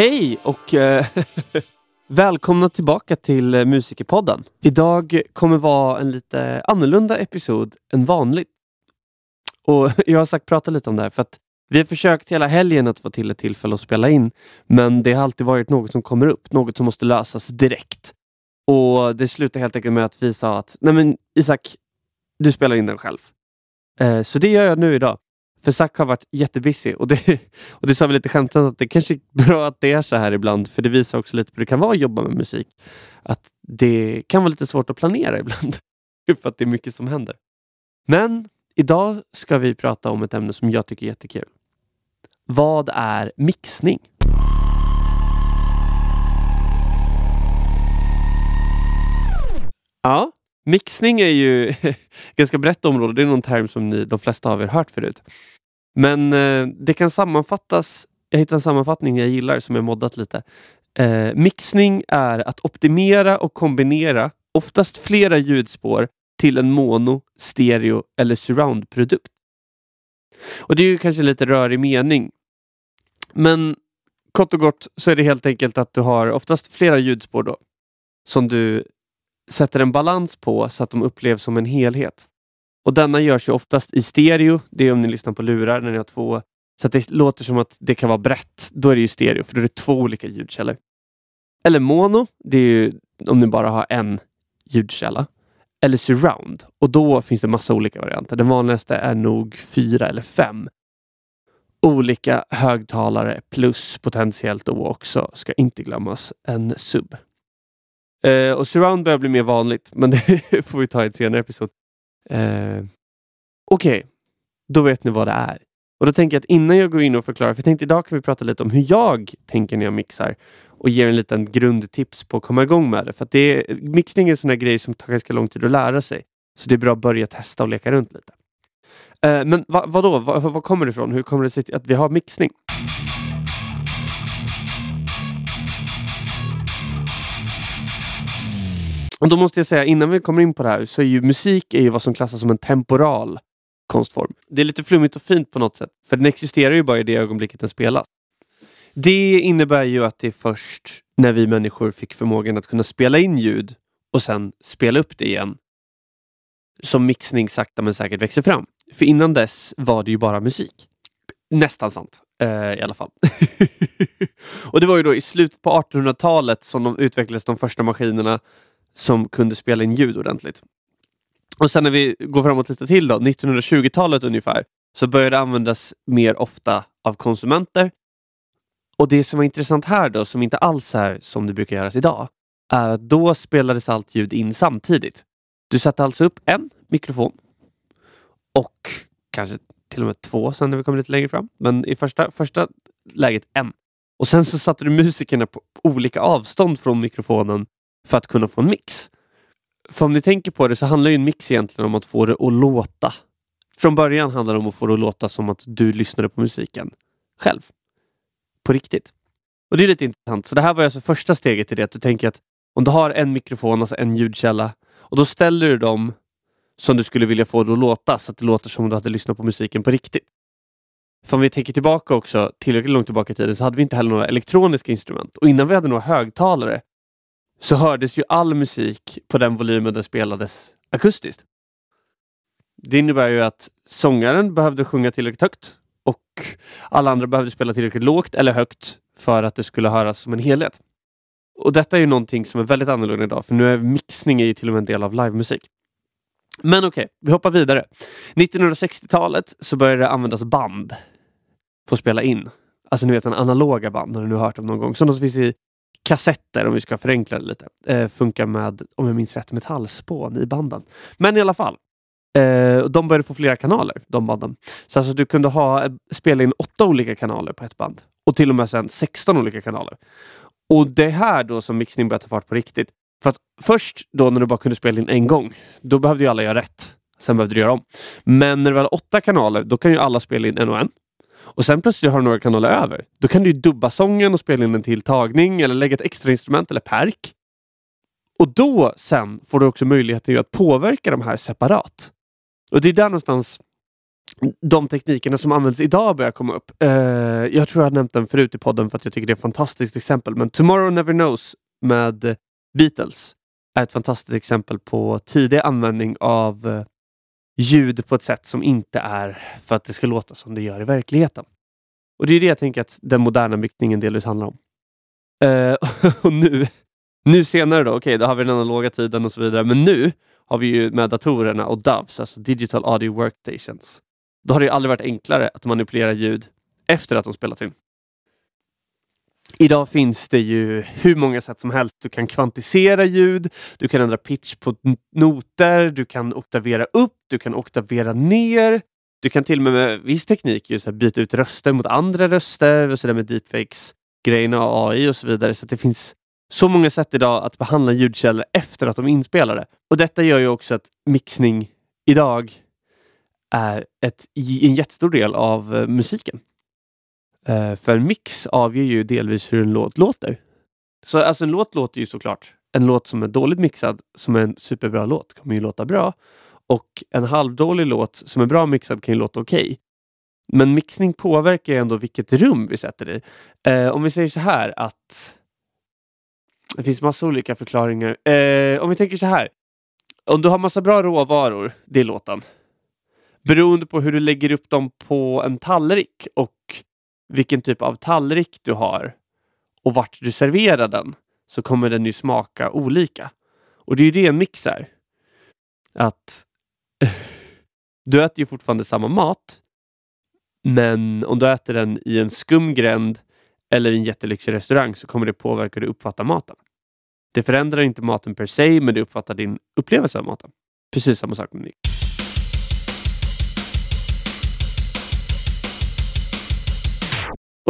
Hej och eh, välkomna tillbaka till eh, Musikerpodden. Idag kommer vara en lite annorlunda episod än vanligt. Och Jag har sagt prata lite om det här för att vi har försökt hela helgen att få till ett tillfälle att spela in. Men det har alltid varit något som kommer upp, något som måste lösas direkt. Och Det slutar helt enkelt med att vi sa att Nej men Isak, du spelar in den själv. Eh, så det gör jag nu idag. För Zack har varit jättebusy och det, och det sa vi lite skämtsamt att det kanske är bra att det är så här ibland för det visar också lite hur det kan vara att jobba med musik. Att det kan vara lite svårt att planera ibland för att det är mycket som händer. Men idag ska vi prata om ett ämne som jag tycker är jättekul. Vad är mixning? Ja, mixning är ju ett ganska brett område. Det är någon term som ni, de flesta av er hört förut. Men eh, det kan sammanfattas. Jag hittade en sammanfattning jag gillar som är moddat lite. Eh, mixning är att optimera och kombinera oftast flera ljudspår till en mono, stereo eller surroundprodukt. Och Det är ju kanske lite rörig mening. Men kort och gott så är det helt enkelt att du har oftast flera ljudspår då som du sätter en balans på så att de upplevs som en helhet. Och denna görs ju oftast i stereo. Det är om ni lyssnar på lurar när ni har två. Så att det låter som att det kan vara brett. Då är det ju stereo, för då är det två olika ljudkällor. Eller mono, det är ju om ni bara har en ljudkälla. Eller surround. Och då finns det massa olika varianter. Den vanligaste är nog fyra eller fem olika högtalare plus potentiellt då också, ska inte glömmas, en sub. Eh, och surround börjar bli mer vanligt, men det får vi ta i ett senare episod. Eh, Okej, okay. då vet ni vad det är. Och då tänker jag att innan jag går in och förklarar, för jag tänkte idag kan vi prata lite om hur jag tänker när jag mixar och ger en liten grundtips på att komma igång med det. För att det är, mixning är en sån där grej som tar ganska lång tid att lära sig. Så det är bra att börja testa och leka runt lite. Eh, men va, vadå, va, var kommer det ifrån? Hur kommer det sig att vi har mixning? Och då måste jag säga, innan vi kommer in på det här, så är ju musik är ju vad som klassas som en temporal konstform. Det är lite flummigt och fint på något sätt, för den existerar ju bara i det ögonblicket den spelas. Det innebär ju att det är först när vi människor fick förmågan att kunna spela in ljud och sen spela upp det igen som mixning sakta men säkert växer fram. För innan dess var det ju bara musik. Nästan sant eh, i alla fall. och det var ju då i slutet på 1800-talet som de utvecklades de första maskinerna som kunde spela in ljud ordentligt. Och sen när vi går framåt lite till då, 1920-talet ungefär, så började det användas mer ofta av konsumenter. Och det som var intressant här då, som inte alls är som det brukar göras idag, är att då spelades allt ljud in samtidigt. Du satte alltså upp en mikrofon och kanske till och med två sen när vi kommer lite längre fram. Men i första, första läget en. Och sen så satte du musikerna på olika avstånd från mikrofonen för att kunna få en mix. För om ni tänker på det så handlar ju en mix egentligen om att få det att låta. Från början handlar det om att få det att låta som att du lyssnade på musiken själv. På riktigt. Och det är lite intressant. Så det här var alltså första steget i det. Att du tänker att om du har en mikrofon, alltså en ljudkälla, och då ställer du dem som du skulle vilja få det att låta så att det låter som om du hade lyssnat på musiken på riktigt. För om vi tänker tillbaka också, tillräckligt långt tillbaka i tiden, så hade vi inte heller några elektroniska instrument. Och innan vi hade några högtalare så hördes ju all musik på den volymen den spelades akustiskt. Det innebär ju att sångaren behövde sjunga tillräckligt högt och alla andra behövde spela tillräckligt lågt eller högt för att det skulle höras som en helhet. Och detta är ju någonting som är väldigt annorlunda idag, för nu är mixning är ju till och med en del av livemusik. Men okej, okay, vi hoppar vidare. 1960-talet så började det användas band för att spela in. Alltså ni vet den analoga band, har ni nu hört om någon gång. Sådana som finns i kassetter, om vi ska förenkla det lite. Eh, funkar med, om jag minns rätt, metallspån i banden. Men i alla fall. Eh, de började få flera kanaler, de banden. Så alltså du kunde ha, eh, spela in åtta olika kanaler på ett band. Och till och med sen 16 olika kanaler. Och det är här då som mixning började ta fart på riktigt. För att först då när du bara kunde spela in en gång, då behövde ju alla göra rätt. Sen behövde du göra om. Men när du väl har åtta kanaler, då kan ju alla spela in en och en. Och sen plötsligt har du några kanaler över. Då kan du dubba sången och spela in en till tagning eller lägga ett extra instrument eller perk. Och då sen får du också möjligheten att påverka de här separat. Och det är där någonstans de teknikerna som används idag börjar komma upp. Uh, jag tror jag har nämnt den förut i podden för att jag tycker det är ett fantastiskt exempel. Men Tomorrow Never Knows med Beatles är ett fantastiskt exempel på tidig användning av uh, ljud på ett sätt som inte är för att det ska låta som det gör i verkligheten. Och det är det jag tänker att den moderna mixningen delvis handlar om. Uh, och nu, nu senare då, okej, okay, då har vi den analoga tiden och så vidare, men nu har vi ju med datorerna och DAVs, alltså Digital Audio Workstations. Då har det aldrig varit enklare att manipulera ljud efter att de spelats in. Idag finns det ju hur många sätt som helst. Du kan kvantisera ljud, du kan ändra pitch på noter, du kan oktavera upp, du kan oktavera ner. Du kan till och med med viss teknik ju, så byta ut röster mot andra röster och så där med deepfakes grejerna och AI och så vidare. Så det finns så många sätt idag att behandla ljudkällor efter att de är inspelade. Och detta gör ju också att mixning idag är ett, en jättestor del av eh, musiken. Eh, för en mix avgör ju delvis hur en låt låter. Så alltså en låt låter ju såklart. En låt som är dåligt mixad, som är en superbra låt, kommer ju låta bra. Och en halvdålig låt som är bra mixad kan ju låta okej. Okay. Men mixning påverkar ju ändå vilket rum vi sätter i. Eh, om vi säger så här att det finns massa olika förklaringar. Eh, om vi tänker så här. Om du har massa bra råvaror, det är låten beroende på hur du lägger upp dem på en tallrik och vilken typ av tallrik du har och vart du serverar den så kommer den ju smaka olika. Och det är ju det en mix är. Att du äter ju fortfarande samma mat men om du äter den i en skum gränd eller i en jättelyxig restaurang så kommer det påverka hur du uppfattar maten. Det förändrar inte maten per se, men det uppfattar din upplevelse av maten. Precis samma sak med mix.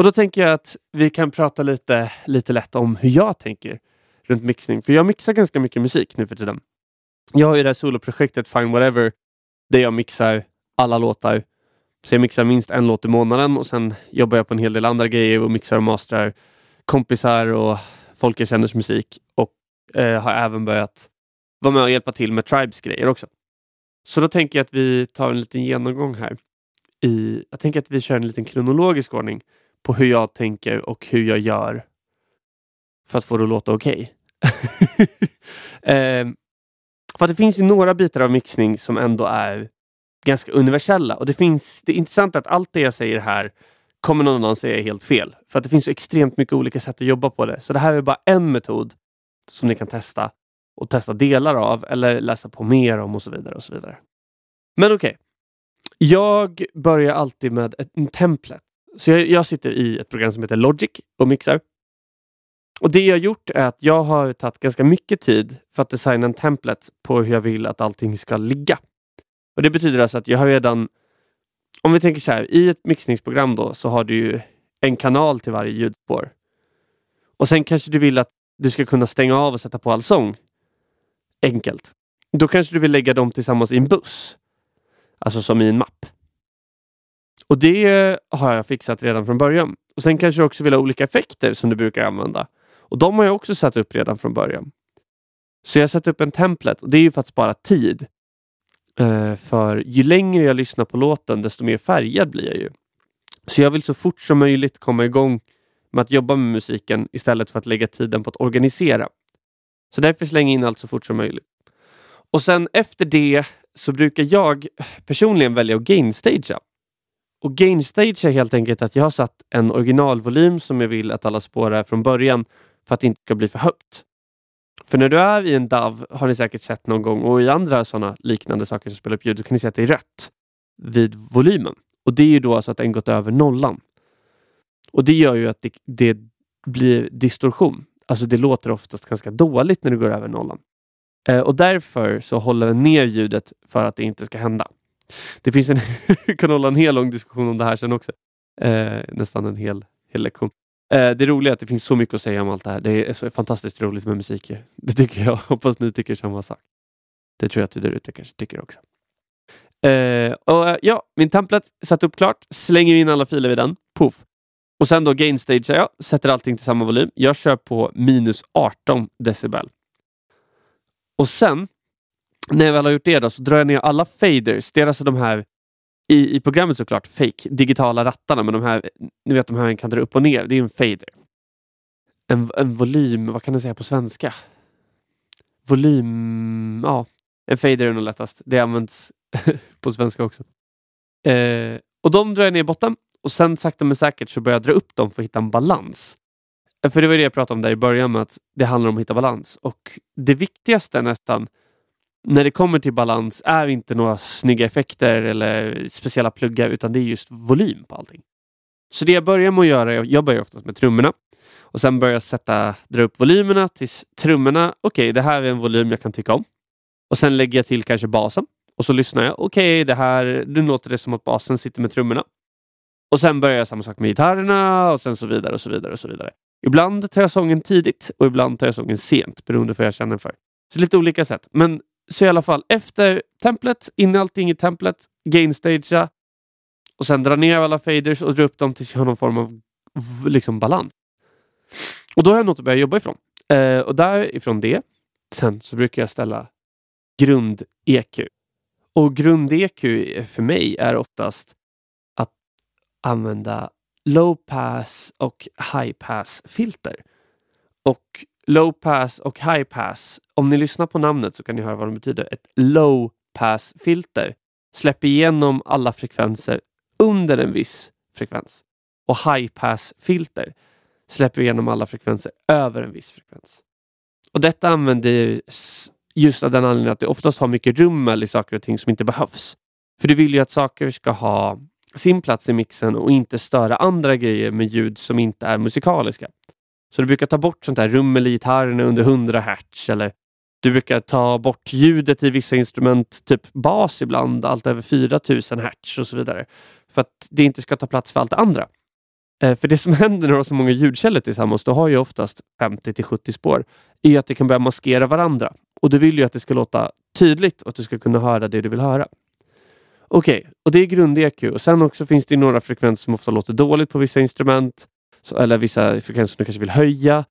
Och då tänker jag att vi kan prata lite, lite lätt om hur jag tänker runt mixning. För jag mixar ganska mycket musik nu för tiden. Jag har ju det här soloprojektet Fine Whatever där jag mixar alla låtar. Så jag mixar minst en låt i månaden och sen jobbar jag på en hel del andra grejer och mixar och mastrar kompisar och folk jag känner musik och eh, har även börjat vara med och hjälpa till med Tribes grejer också. Så då tänker jag att vi tar en liten genomgång här. I, jag tänker att vi kör en liten kronologisk ordning på hur jag tänker och hur jag gör för att få det att låta okej. Okay. eh, för det finns ju några bitar av mixning som ändå är ganska universella och det finns, det är intressant att allt det jag säger här kommer någon annan säga är helt fel. För att det finns så extremt mycket olika sätt att jobba på det. Så det här är bara en metod som ni kan testa och testa delar av eller läsa på mer om och så vidare. och så vidare. Men okej. Okay. Jag börjar alltid med en template. Så jag, jag, sitter i ett program som heter Logic och mixar. Och det jag gjort är att jag har tagit ganska mycket tid för att designa en template på hur jag vill att allting ska ligga. Och Det betyder alltså att jag har redan, om vi tänker så här, i ett mixningsprogram då så har du ju en kanal till varje ljudspår. Och sen kanske du vill att du ska kunna stänga av och sätta på all sång. Enkelt. Då kanske du vill lägga dem tillsammans i en buss. Alltså som i en mapp. Och det har jag fixat redan från början. Och Sen kanske du också vill ha olika effekter som du brukar använda. Och De har jag också satt upp redan från början. Så jag har satt upp en template och det är ju för att spara tid. Uh, för ju längre jag lyssnar på låten desto mer färgad blir jag ju. Så jag vill så fort som möjligt komma igång med att jobba med musiken istället för att lägga tiden på att organisera. Så därför slänger jag in allt så fort som möjligt. Och sen efter det så brukar jag personligen välja att gainstagea. Och gain stage är helt enkelt att jag har satt en originalvolym som jag vill att alla spår är från början för att det inte ska bli för högt. För när du är i en DAV, har ni säkert sett någon gång, och i andra sådana liknande saker som spelar upp ljud, då kan ni se att det är rött vid volymen. Och det är ju då alltså att den gått över nollan. Och det gör ju att det, det blir distorsion. Alltså det låter oftast ganska dåligt när det går över nollan. Eh, och därför så håller den ner ljudet för att det inte ska hända. Det finns en, kan hålla en hel lång diskussion om det här sen också. Eh, nästan en hel, hel lektion. Eh, det roliga är att det finns så mycket att säga om allt det här. Det är så fantastiskt roligt med musik. Det tycker jag. Hoppas ni tycker samma sak. Det tror jag att du där ute kanske tycker också. Eh, och, ja, min template satt upp klart. Slänger in alla filer vid den. Puff. Och sen då gainstagear jag. Sätter allting till samma volym. Jag kör på minus 18 decibel. Och sen när jag väl har gjort det då, så drar jag ner alla faders. Det är alltså de här i, i programmet såklart fake digitala rattarna, men de här, ni vet de här man kan dra upp och ner, det är en fader. En, en volym, vad kan jag säga på svenska? Volym, ja, en fader är nog lättast. Det används på svenska också. Eh, och de drar jag ner i botten och sen sakta men säkert så börjar jag dra upp dem för att hitta en balans. Eh, för det var det jag pratade om där i början med att det handlar om att hitta balans. Och det viktigaste nästan när det kommer till balans är inte några snygga effekter eller speciella pluggar utan det är just volym på allting. Så det jag börjar med att göra, jag börjar oftast med trummorna och sen börjar jag sätta, dra upp volymerna tills trummorna, okej okay, det här är en volym jag kan tycka om. Och sen lägger jag till kanske basen och så lyssnar jag. Okej, okay, det här, nu låter det som att basen sitter med trummorna. Och sen börjar jag samma sak med gitarrerna och sen så vidare och så vidare och så vidare. Ibland tar jag sången tidigt och ibland tar jag sången sent beroende på vad jag känner för. Så lite olika sätt. Men så i alla fall efter templet, in allting i templet, gainstagea och sen dra ner alla faders och dra upp dem tills jag har någon form av liksom balans. Och då har jag något att börja jobba ifrån. Eh, och därifrån det, sen så brukar jag ställa grund-EQ. Och grund-EQ för mig är oftast att använda low pass och high pass filter. Och low pass och high pass, om ni lyssnar på namnet så kan ni höra vad de betyder. Ett low pass filter släpper igenom alla frekvenser under en viss frekvens. Och high pass filter släpper igenom alla frekvenser över en viss frekvens. Och Detta använder just av den anledningen att det oftast har mycket rummel i saker och ting som inte behövs. För du vill ju att saker ska ha sin plats i mixen och inte störa andra grejer med ljud som inte är musikaliska. Så du brukar ta bort sånt där rummel i gitarren under 100 hertz eller du brukar ta bort ljudet i vissa instrument, typ bas ibland, allt över 4000 hertz och så vidare. För att det inte ska ta plats för allt det andra. Eh, för det som händer när du har så många ljudkällor tillsammans, du har ju oftast 50 till 70 spår, är att det kan börja maskera varandra. Och du vill ju att det ska låta tydligt och att du ska kunna höra det du vill höra. Okej, okay, och det är grund-EQ. Och sen också finns det några frekvenser som ofta låter dåligt på vissa instrument. Så, eller vissa frekvenser som du kanske vill höja.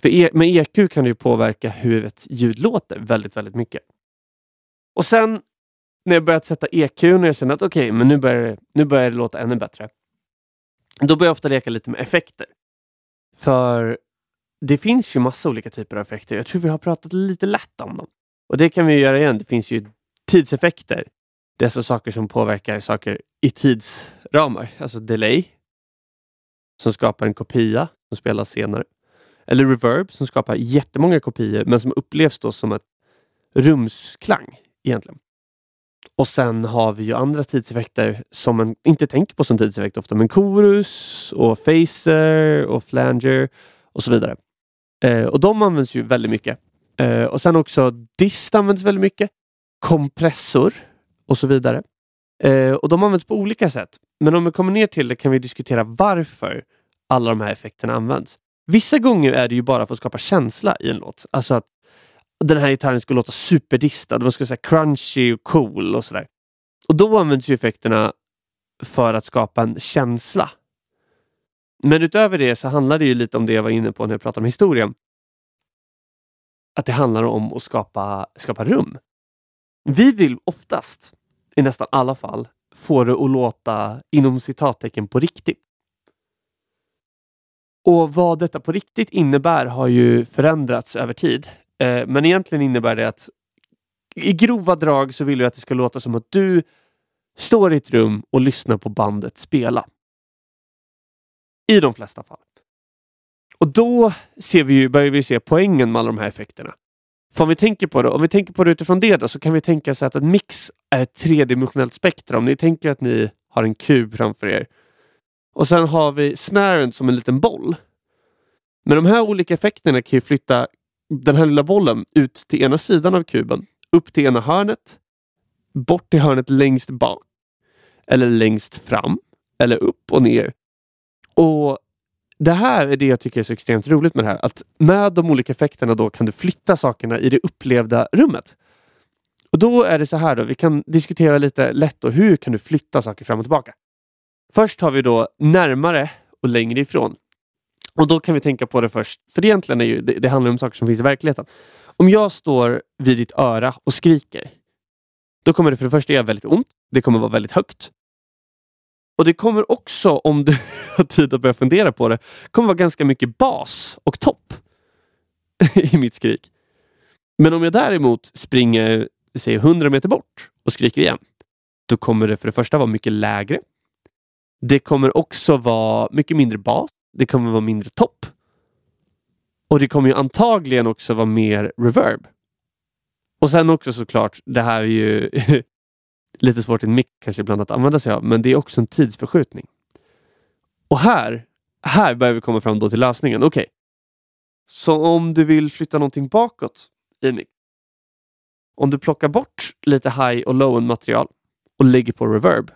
För e med EQ kan du påverka hur ett ljud låter väldigt, väldigt mycket. Och sen när jag börjat sätta EQ, och jag känner att okej, okay, men nu börjar, det, nu börjar det låta ännu bättre. Då börjar jag ofta leka lite med effekter. För det finns ju massa olika typer av effekter. Jag tror vi har pratat lite lätt om dem. Och det kan vi göra igen. Det finns ju tidseffekter. Det är alltså saker som påverkar saker i tidsramar, alltså delay. Som skapar en kopia som spelas senare. Eller reverb som skapar jättemånga kopior men som upplevs då som ett rumsklang egentligen. Och sen har vi ju andra tidseffekter som man inte tänker på som tidseffekt ofta, men chorus och phaser och flanger och så vidare. Eh, och de används ju väldigt mycket. Eh, och sen också dist används väldigt mycket. Kompressor och så vidare. Eh, och de används på olika sätt. Men om vi kommer ner till det kan vi diskutera varför alla de här effekterna används. Vissa gånger är det ju bara för att skapa känsla i en låt. Alltså att den här gitarren ska låta superdistad, man ska säga crunchy och cool och sådär. Och då används ju effekterna för att skapa en känsla. Men utöver det så handlar det ju lite om det jag var inne på när jag pratade om historien. Att det handlar om att skapa, skapa rum. Vi vill oftast, i nästan alla fall, får det att låta inom citattecken på riktigt. Och vad detta på riktigt innebär har ju förändrats över tid. Eh, men egentligen innebär det att i grova drag så vill jag att det ska låta som att du står i ett rum och lyssnar på bandet spela. I de flesta fall. Och då ser vi ju, börjar vi se poängen med alla de här effekterna. För om vi tänker på det, om vi tänker på det utifrån det då, så kan vi tänka oss att en mix är ett tredimensionellt spektra. Om ni tänker att ni har en kub framför er. Och sen har vi snären som en liten boll. Men de här olika effekterna kan ju flytta den här lilla bollen ut till ena sidan av kuben, upp till ena hörnet, bort till hörnet längst bak, eller längst fram, eller upp och ner. Och det här är det jag tycker är så extremt roligt med det här. Att med de olika effekterna då kan du flytta sakerna i det upplevda rummet. Och Då är det så här då, vi kan diskutera lite lätt då, hur kan du flytta saker fram och tillbaka? Först har vi då närmare och längre ifrån. Och då kan vi tänka på det först, för det egentligen är ju, det, det handlar om saker som finns i verkligheten. Om jag står vid ditt öra och skriker, då kommer det för det första göra väldigt ont. Det kommer vara väldigt högt. Och det kommer också, om du har tid att börja fundera på det, kommer vara ganska mycket bas och topp i mitt skrik. Men om jag däremot springer säg 100 meter bort och skriker igen, då kommer det för det första vara mycket lägre. Det kommer också vara mycket mindre bas. Det kommer vara mindre topp. Och det kommer ju antagligen också vara mer reverb. Och sen också såklart, det här är ju lite svårt i en mick kanske ibland att använda sig av, men det är också en tidsförskjutning. Och här, här börjar vi komma fram då till lösningen. Okej, okay. så om du vill flytta någonting bakåt i en mick. Om du plockar bort lite high och low material och lägger på reverb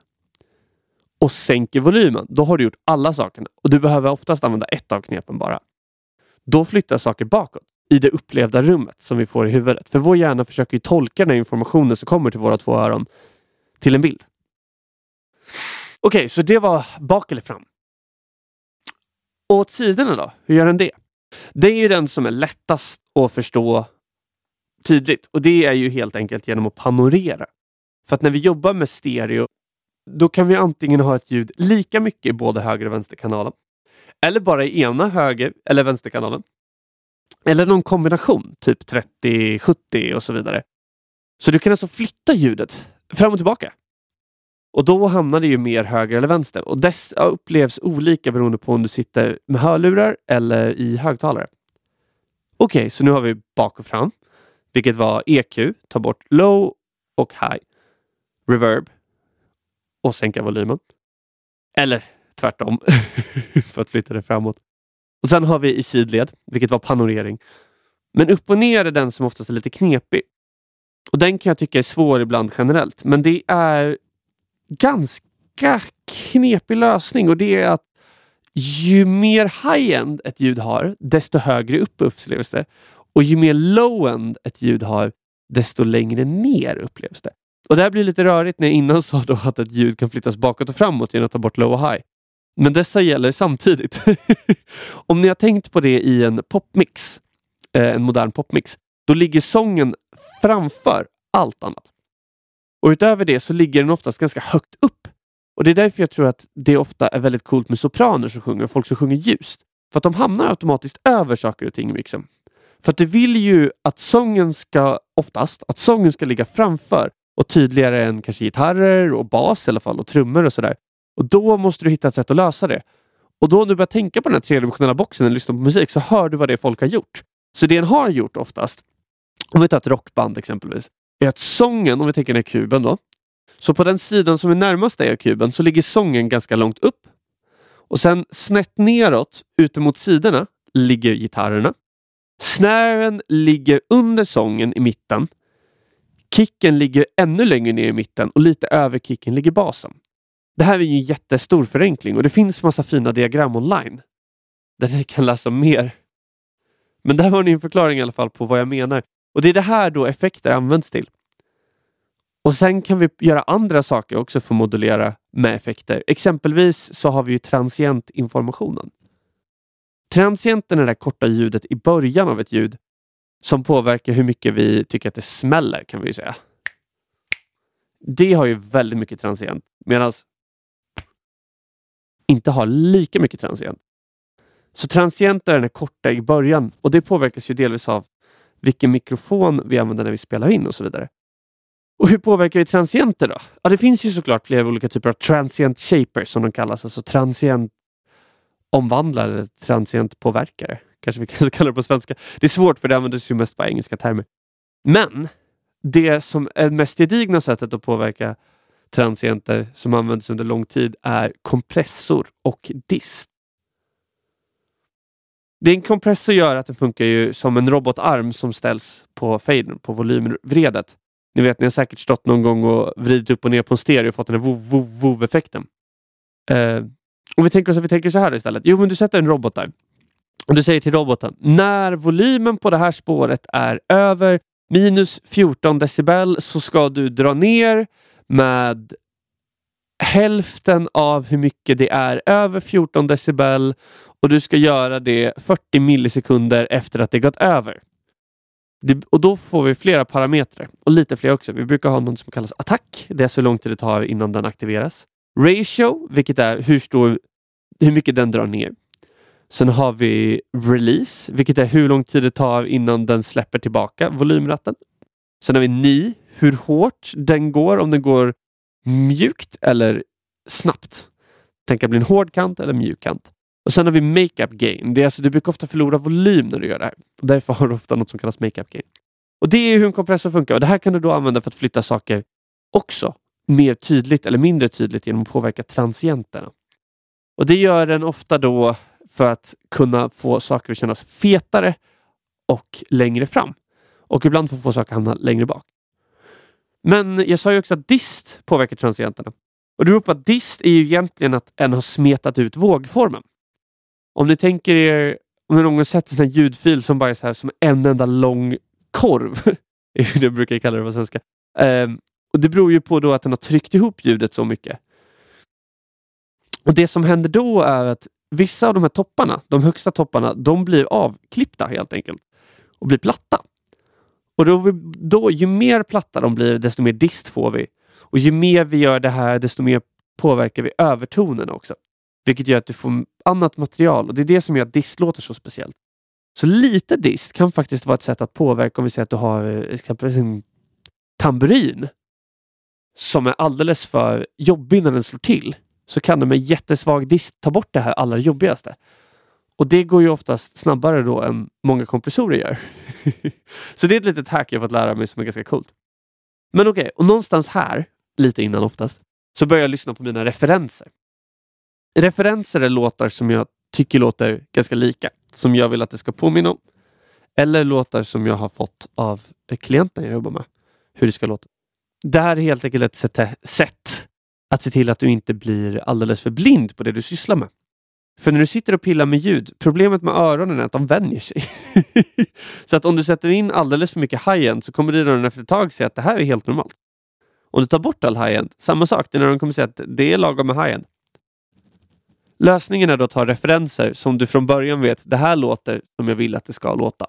och sänker volymen, då har du gjort alla sakerna. Och du behöver oftast använda ett av knepen bara. Då flyttar saker bakåt i det upplevda rummet som vi får i huvudet. För vår hjärna försöker ju tolka den informationen som kommer till våra två öron till en bild. Okej, okay, så det var bak eller fram. Och tiderna då? Hur gör den det? Det är ju den som är lättast att förstå tydligt och det är ju helt enkelt genom att panorera. För att när vi jobbar med stereo, då kan vi antingen ha ett ljud lika mycket i både höger och vänsterkanalen. Eller bara i ena höger eller vänsterkanalen. Eller någon kombination, typ 30-70 och så vidare. Så du kan alltså flytta ljudet fram och tillbaka. Och då hamnar det ju mer höger eller vänster och dess upplevs olika beroende på om du sitter med hörlurar eller i högtalare. Okej, okay, så nu har vi bak och fram, vilket var EQ, ta bort low och high, reverb och sänka volymen. Eller tvärtom, för att flytta det framåt. Och Sen har vi i sidled, vilket var panorering. Men upp och ner är den som oftast är lite knepig. Och Den kan jag tycka är svår ibland generellt, men det är ganska knepig lösning och det är att ju mer high-end ett ljud har, desto högre upp upplevs det. Och ju mer low-end ett ljud har, desto längre ner upplevs det. Och Det här blir lite rörigt när jag innan sa då att ett ljud kan flyttas bakåt och framåt genom att ta bort low och high. Men dessa gäller samtidigt. Om ni har tänkt på det i en popmix, eh, en modern popmix, då ligger sången framför allt annat. Och utöver det så ligger den oftast ganska högt upp. Och Det är därför jag tror att det ofta är väldigt coolt med sopraner som sjunger och folk som sjunger ljust. För att de hamnar automatiskt över saker och ting i mixen. För att du vill ju att sången ska, oftast, att sången ska ligga framför och tydligare än kanske gitarrer och bas i alla fall och trummor och sådär. Och Då måste du hitta ett sätt att lösa det. Och då när du börjar tänka på den här tredimensionella boxen och lyssnar på musik så hör du vad det är folk har gjort. Så det en har gjort oftast, om vi tar ett rockband exempelvis, är att sången, om vi tänker den här kuben då, så på den sidan som är närmast dig av kuben så ligger sången ganska långt upp. Och sen snett neråt, ute mot sidorna, ligger gitarrerna. Snären ligger under sången i mitten. Kicken ligger ännu längre ner i mitten och lite över kicken ligger basen. Det här är ju en jättestor förenkling och det finns massa fina diagram online där ni kan läsa mer. Men där har ni en förklaring i alla fall på vad jag menar. Och det är det här då effekter används till. Och sen kan vi göra andra saker också för att modulera med effekter. Exempelvis så har vi ju transientinformationen. Transienten är det korta ljudet i början av ett ljud som påverkar hur mycket vi tycker att det smäller kan vi ju säga. Det har ju väldigt mycket transient medan inte har lika mycket transient. Så transient är den korta i början och det påverkas ju delvis av vilken mikrofon vi använder när vi spelar in och så vidare. Och hur påverkar vi transienter då? Ja, det finns ju såklart flera olika typer av transient shapers som de kallas, alltså transient omvandlare eller transient påverkare. Kanske vi kan kalla det på svenska. Det är svårt för det används ju mest på engelska termer. Men det som är mest gedigna sättet att påverka transienter som används under lång tid är kompressor och dist. Din kompressor gör att den funkar ju som en robotarm som ställs på fadern, på volymvredet. Ni vet, ni har säkert stått någon gång och vridit upp och ner på en stereo och fått den här vov-vov-effekten. Uh, eh, och vi tänker, vi tänker så här istället. Jo, men du sätter en robot där och du säger till roboten, när volymen på det här spåret är över minus 14 decibel så ska du dra ner med hälften av hur mycket det är över 14 decibel och du ska göra det 40 millisekunder efter att det gått över. Det, och Då får vi flera parametrar och lite fler också. Vi brukar ha något som kallas attack. Det är så lång tid det tar innan den aktiveras. ratio, vilket är hur, stor, hur mycket den drar ner. Sen har vi release, vilket är hur lång tid det tar innan den släpper tillbaka volymratten. Sen har vi ni, hur hårt den går, om den går mjukt eller snabbt. Tänk att bli en hård kant eller mjuk kant. Och Sen har vi makeup gain. Det är alltså, du brukar ofta förlora volym när du gör det här. Därför har du ofta något som kallas makeup gain. Och Det är hur en kompressor funkar och det här kan du då använda för att flytta saker också mer tydligt eller mindre tydligt genom att påverka transienterna. Och Det gör den ofta då för att kunna få saker att kännas fetare och längre fram. Och ibland får få saker att hamna längre bak. Men jag sa ju också att dist påverkar transienterna. Och det beror på att dist är ju egentligen att en har smetat ut vågformen. Om ni tänker er, om ni någon gång sett en sån här ljudfil som bara är så här som en enda lång korv. det brukar jag kalla det på svenska. Um, och Det beror ju på då att den har tryckt ihop ljudet så mycket. Och Det som händer då är att vissa av de här topparna, de högsta topparna, de blir avklippta helt enkelt och blir platta. Och då, då, ju mer platta de blir, desto mer dist får vi. Och ju mer vi gör det här, desto mer påverkar vi övertonerna också. Vilket gör att du får annat material och det är det som gör att dist låter så speciellt. Så lite dist kan faktiskt vara ett sätt att påverka om vi säger att du har eh, exempelvis en tamburin som är alldeles för jobbig när den slår till. Så kan du med jättesvag dist ta bort det här allra jobbigaste. Och det går ju oftast snabbare då än många kompressorer gör. så det är ett litet hack jag fått lära mig som är ganska coolt. Men okej, okay, och någonstans här, lite innan oftast, så börjar jag lyssna på mina referenser. Referenser är låtar som jag tycker låter ganska lika, som jag vill att det ska påminna om. Eller låtar som jag har fått av klienten jag jobbar med, hur det ska låta. Det här är helt enkelt ett sätt att se till att du inte blir alldeles för blind på det du sysslar med. För när du sitter och pillar med ljud, problemet med öronen är att de vänjer sig. så att om du sätter in alldeles för mycket high-end så kommer dina efter ett tag säga att det här är helt normalt. Om du tar bort all high-end, samma sak. dina öron de kommer säga att det är lagom med high-end. Lösningen är då att ha referenser som du från början vet, det här låter som jag vill att det ska låta.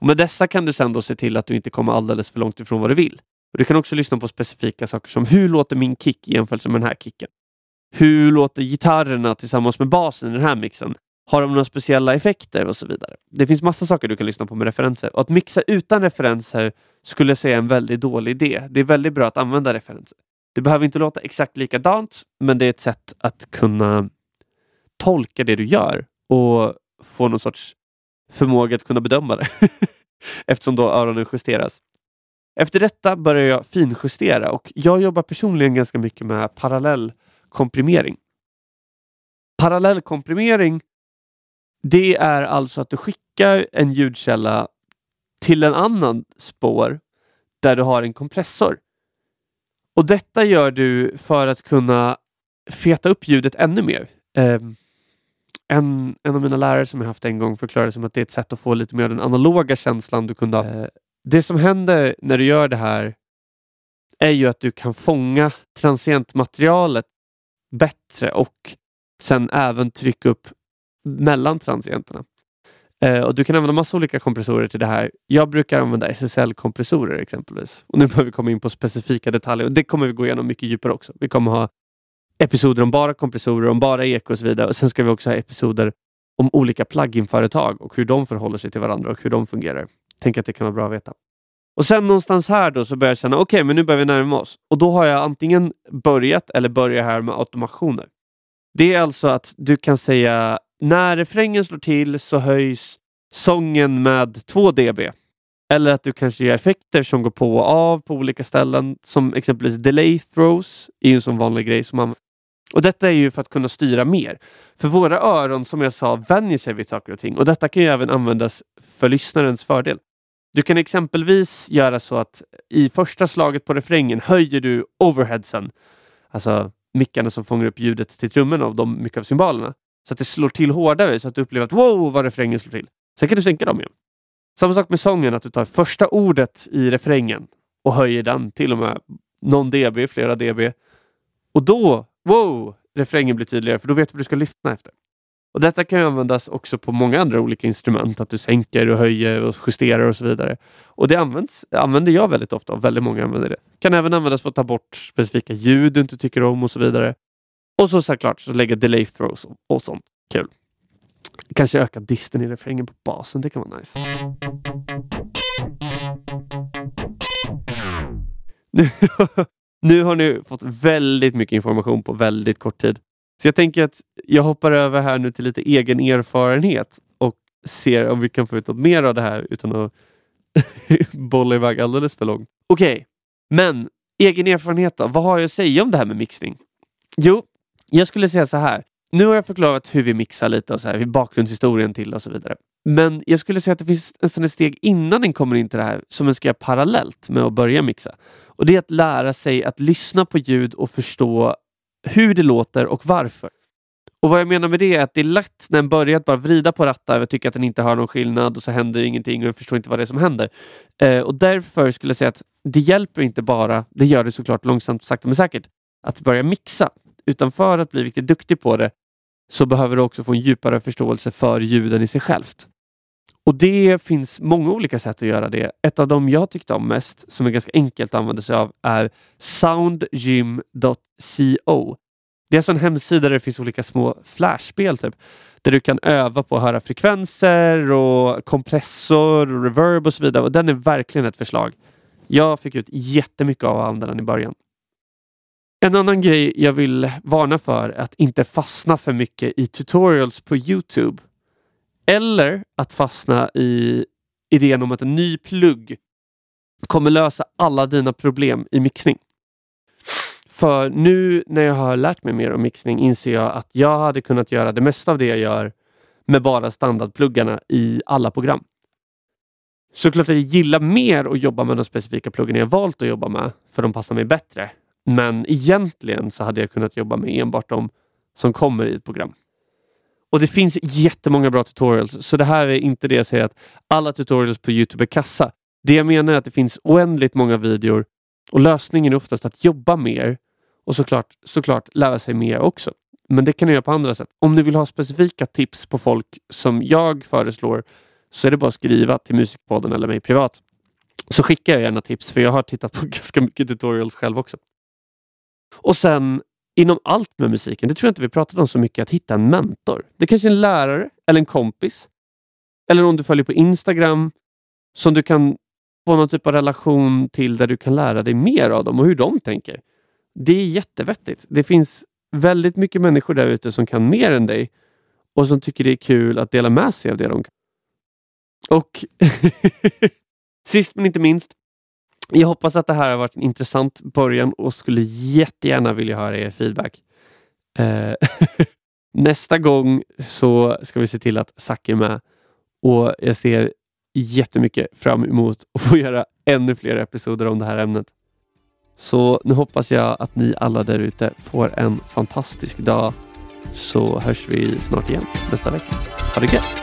Och med dessa kan du sen då se till att du inte kommer alldeles för långt ifrån vad du vill. Och Du kan också lyssna på specifika saker som hur låter min kick jämfört med den här kicken? Hur låter gitarrerna tillsammans med basen i den här mixen? Har de några speciella effekter och så vidare? Det finns massa saker du kan lyssna på med referenser. Och att mixa utan referenser skulle jag säga är en väldigt dålig idé. Det är väldigt bra att använda referenser. Det behöver inte låta exakt likadant, men det är ett sätt att kunna tolka det du gör och få någon sorts förmåga att kunna bedöma det. Eftersom då öronen justeras. Efter detta börjar jag finjustera och jag jobbar personligen ganska mycket med parallell komprimering. Parallellkomprimering det är alltså att du skickar en ljudkälla till en annan spår där du har en kompressor. Och Detta gör du för att kunna feta upp ljudet ännu mer. Um, en, en av mina lärare som jag haft en gång förklarade som att det är ett sätt att få lite mer av den analoga känslan du kunde ha. Uh, det som händer när du gör det här är ju att du kan fånga transientmaterialet bättre och sen även trycka upp mellan transienterna. Uh, och Du kan använda massa olika kompressorer till det här. Jag brukar använda SSL-kompressorer exempelvis. Och Nu behöver vi komma in på specifika detaljer och det kommer vi gå igenom mycket djupare också. Vi kommer ha episoder om bara kompressorer, om bara eko och så vidare. Och Sen ska vi också ha episoder om olika plugin-företag och hur de förhåller sig till varandra och hur de fungerar. Tänk att det kan vara bra att veta. Och sen någonstans här då så börjar jag känna, okej, okay, men nu börjar vi närma oss. Och då har jag antingen börjat eller börjar här med automationer. Det är alltså att du kan säga när refrängen slår till så höjs sången med 2 dB. Eller att du kanske gör effekter som går på och av på olika ställen. Som exempelvis delay throws är ju en sån vanlig grej som man och Detta är ju för att kunna styra mer. För våra öron, som jag sa, vänjer sig vid saker och ting. Och Detta kan ju även användas för lyssnarens fördel. Du kan exempelvis göra så att i första slaget på refrängen höjer du overheadsen, alltså mickarna som fångar upp ljudet till trummorna av de mycket av symbolerna. Så att det slår till hårdare så att du upplever att wow vad refrängen slår till. Sen kan du sänka dem igen. Samma sak med sången, att du tar första ordet i refrängen och höjer den till och med någon dB, flera dB. Och då, wow, refrängen blir tydligare för då vet du vad du ska lyssna efter. Och Detta kan användas också på många andra olika instrument, att du sänker och höjer och justerar och så vidare. Och Det används, använder jag väldigt ofta och väldigt många använder det. Kan även användas för att ta bort specifika ljud du inte tycker om och så vidare. Och så såklart så lägga delay throws och, och sånt. Kul. Kanske öka disten i refrängen på basen. Det kan vara nice. Nu, har ni fått väldigt mycket information på väldigt kort tid. Så jag tänker att jag hoppar över här nu till lite egen erfarenhet och ser om vi kan få ut något mer av det här utan att bolla iväg alldeles för långt. Okej, okay. men egen erfarenhet då? Vad har jag att säga om det här med mixning? Jo, jag skulle säga så här. Nu har jag förklarat hur vi mixar lite och så här, bakgrundshistorien till och så vidare. Men jag skulle säga att det finns nästan ett steg innan den kommer in till det här som man ska göra parallellt med att börja mixa. Och Det är att lära sig att lyssna på ljud och förstå hur det låter och varför. Och Vad jag menar med det är att det är lätt när en börjar att bara vrida på rattar och tycker att den inte hör någon skillnad och så händer ingenting och jag förstår inte vad det är som händer. Eh, och Därför skulle jag säga att det hjälper inte bara, det gör det såklart långsamt, sakta men säkert, att börja mixa. Utan för att bli riktigt duktig på det så behöver du också få en djupare förståelse för ljuden i sig självt. Och det finns många olika sätt att göra det. Ett av dem jag tyckte om mest, som är ganska enkelt att använda sig av, är soundgym.co. Det är alltså en hemsida där det finns olika små flashspel typ, där du kan öva på att höra frekvenser och kompressor och reverb och så vidare. Och Den är verkligen ett förslag. Jag fick ut jättemycket av att använda den i början. En annan grej jag vill varna för är att inte fastna för mycket i tutorials på Youtube. Eller att fastna i idén om att en ny plugg kommer lösa alla dina problem i mixning. För nu när jag har lärt mig mer om mixning inser jag att jag hade kunnat göra det mesta av det jag gör med bara standardpluggarna i alla program. Såklart att jag gillar mer att jobba med de specifika pluggarna jag valt att jobba med, för de passar mig bättre. Men egentligen så hade jag kunnat jobba med enbart de som kommer i ett program. Och det finns jättemånga bra tutorials, så det här är inte det jag säger att alla tutorials på Youtube är kassa. Det jag menar är att det finns oändligt många videor och lösningen är oftast att jobba mer och såklart, såklart lära sig mer också. Men det kan ni göra på andra sätt. Om ni vill ha specifika tips på folk som jag föreslår så är det bara att skriva till Musikpodden eller mig privat. Så skickar jag gärna tips för jag har tittat på ganska mycket tutorials själv också. Och sen inom allt med musiken, det tror jag inte vi pratat om så mycket, att hitta en mentor. Det är kanske är en lärare eller en kompis. Eller någon du följer på Instagram som du kan få någon typ av relation till där du kan lära dig mer av dem och hur de tänker. Det är jättevettigt. Det finns väldigt mycket människor där ute som kan mer än dig och som tycker det är kul att dela med sig av det de kan. Och sist men inte minst, jag hoppas att det här har varit en intressant början och skulle jättegärna vilja höra er feedback. Eh, nästa gång så ska vi se till att Zack är med och jag ser jättemycket fram emot att få göra ännu fler episoder om det här ämnet. Så nu hoppas jag att ni alla där ute får en fantastisk dag så hörs vi snart igen nästa vecka. Ha det gött!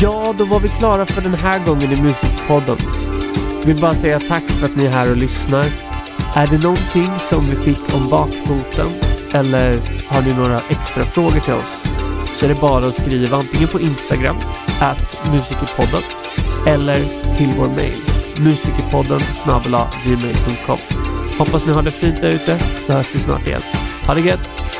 Ja, då var vi klara för den här gången i Musikpodden. Vill bara säga tack för att ni är här och lyssnar. Är det någonting som vi fick om bakfoten eller har ni några extra frågor till oss så är det bara att skriva antingen på Instagram, at musikerpodden eller till vår mail, musikerpodden gmail.com. Hoppas ni har det fint där ute så hörs vi snart igen. Ha det gött!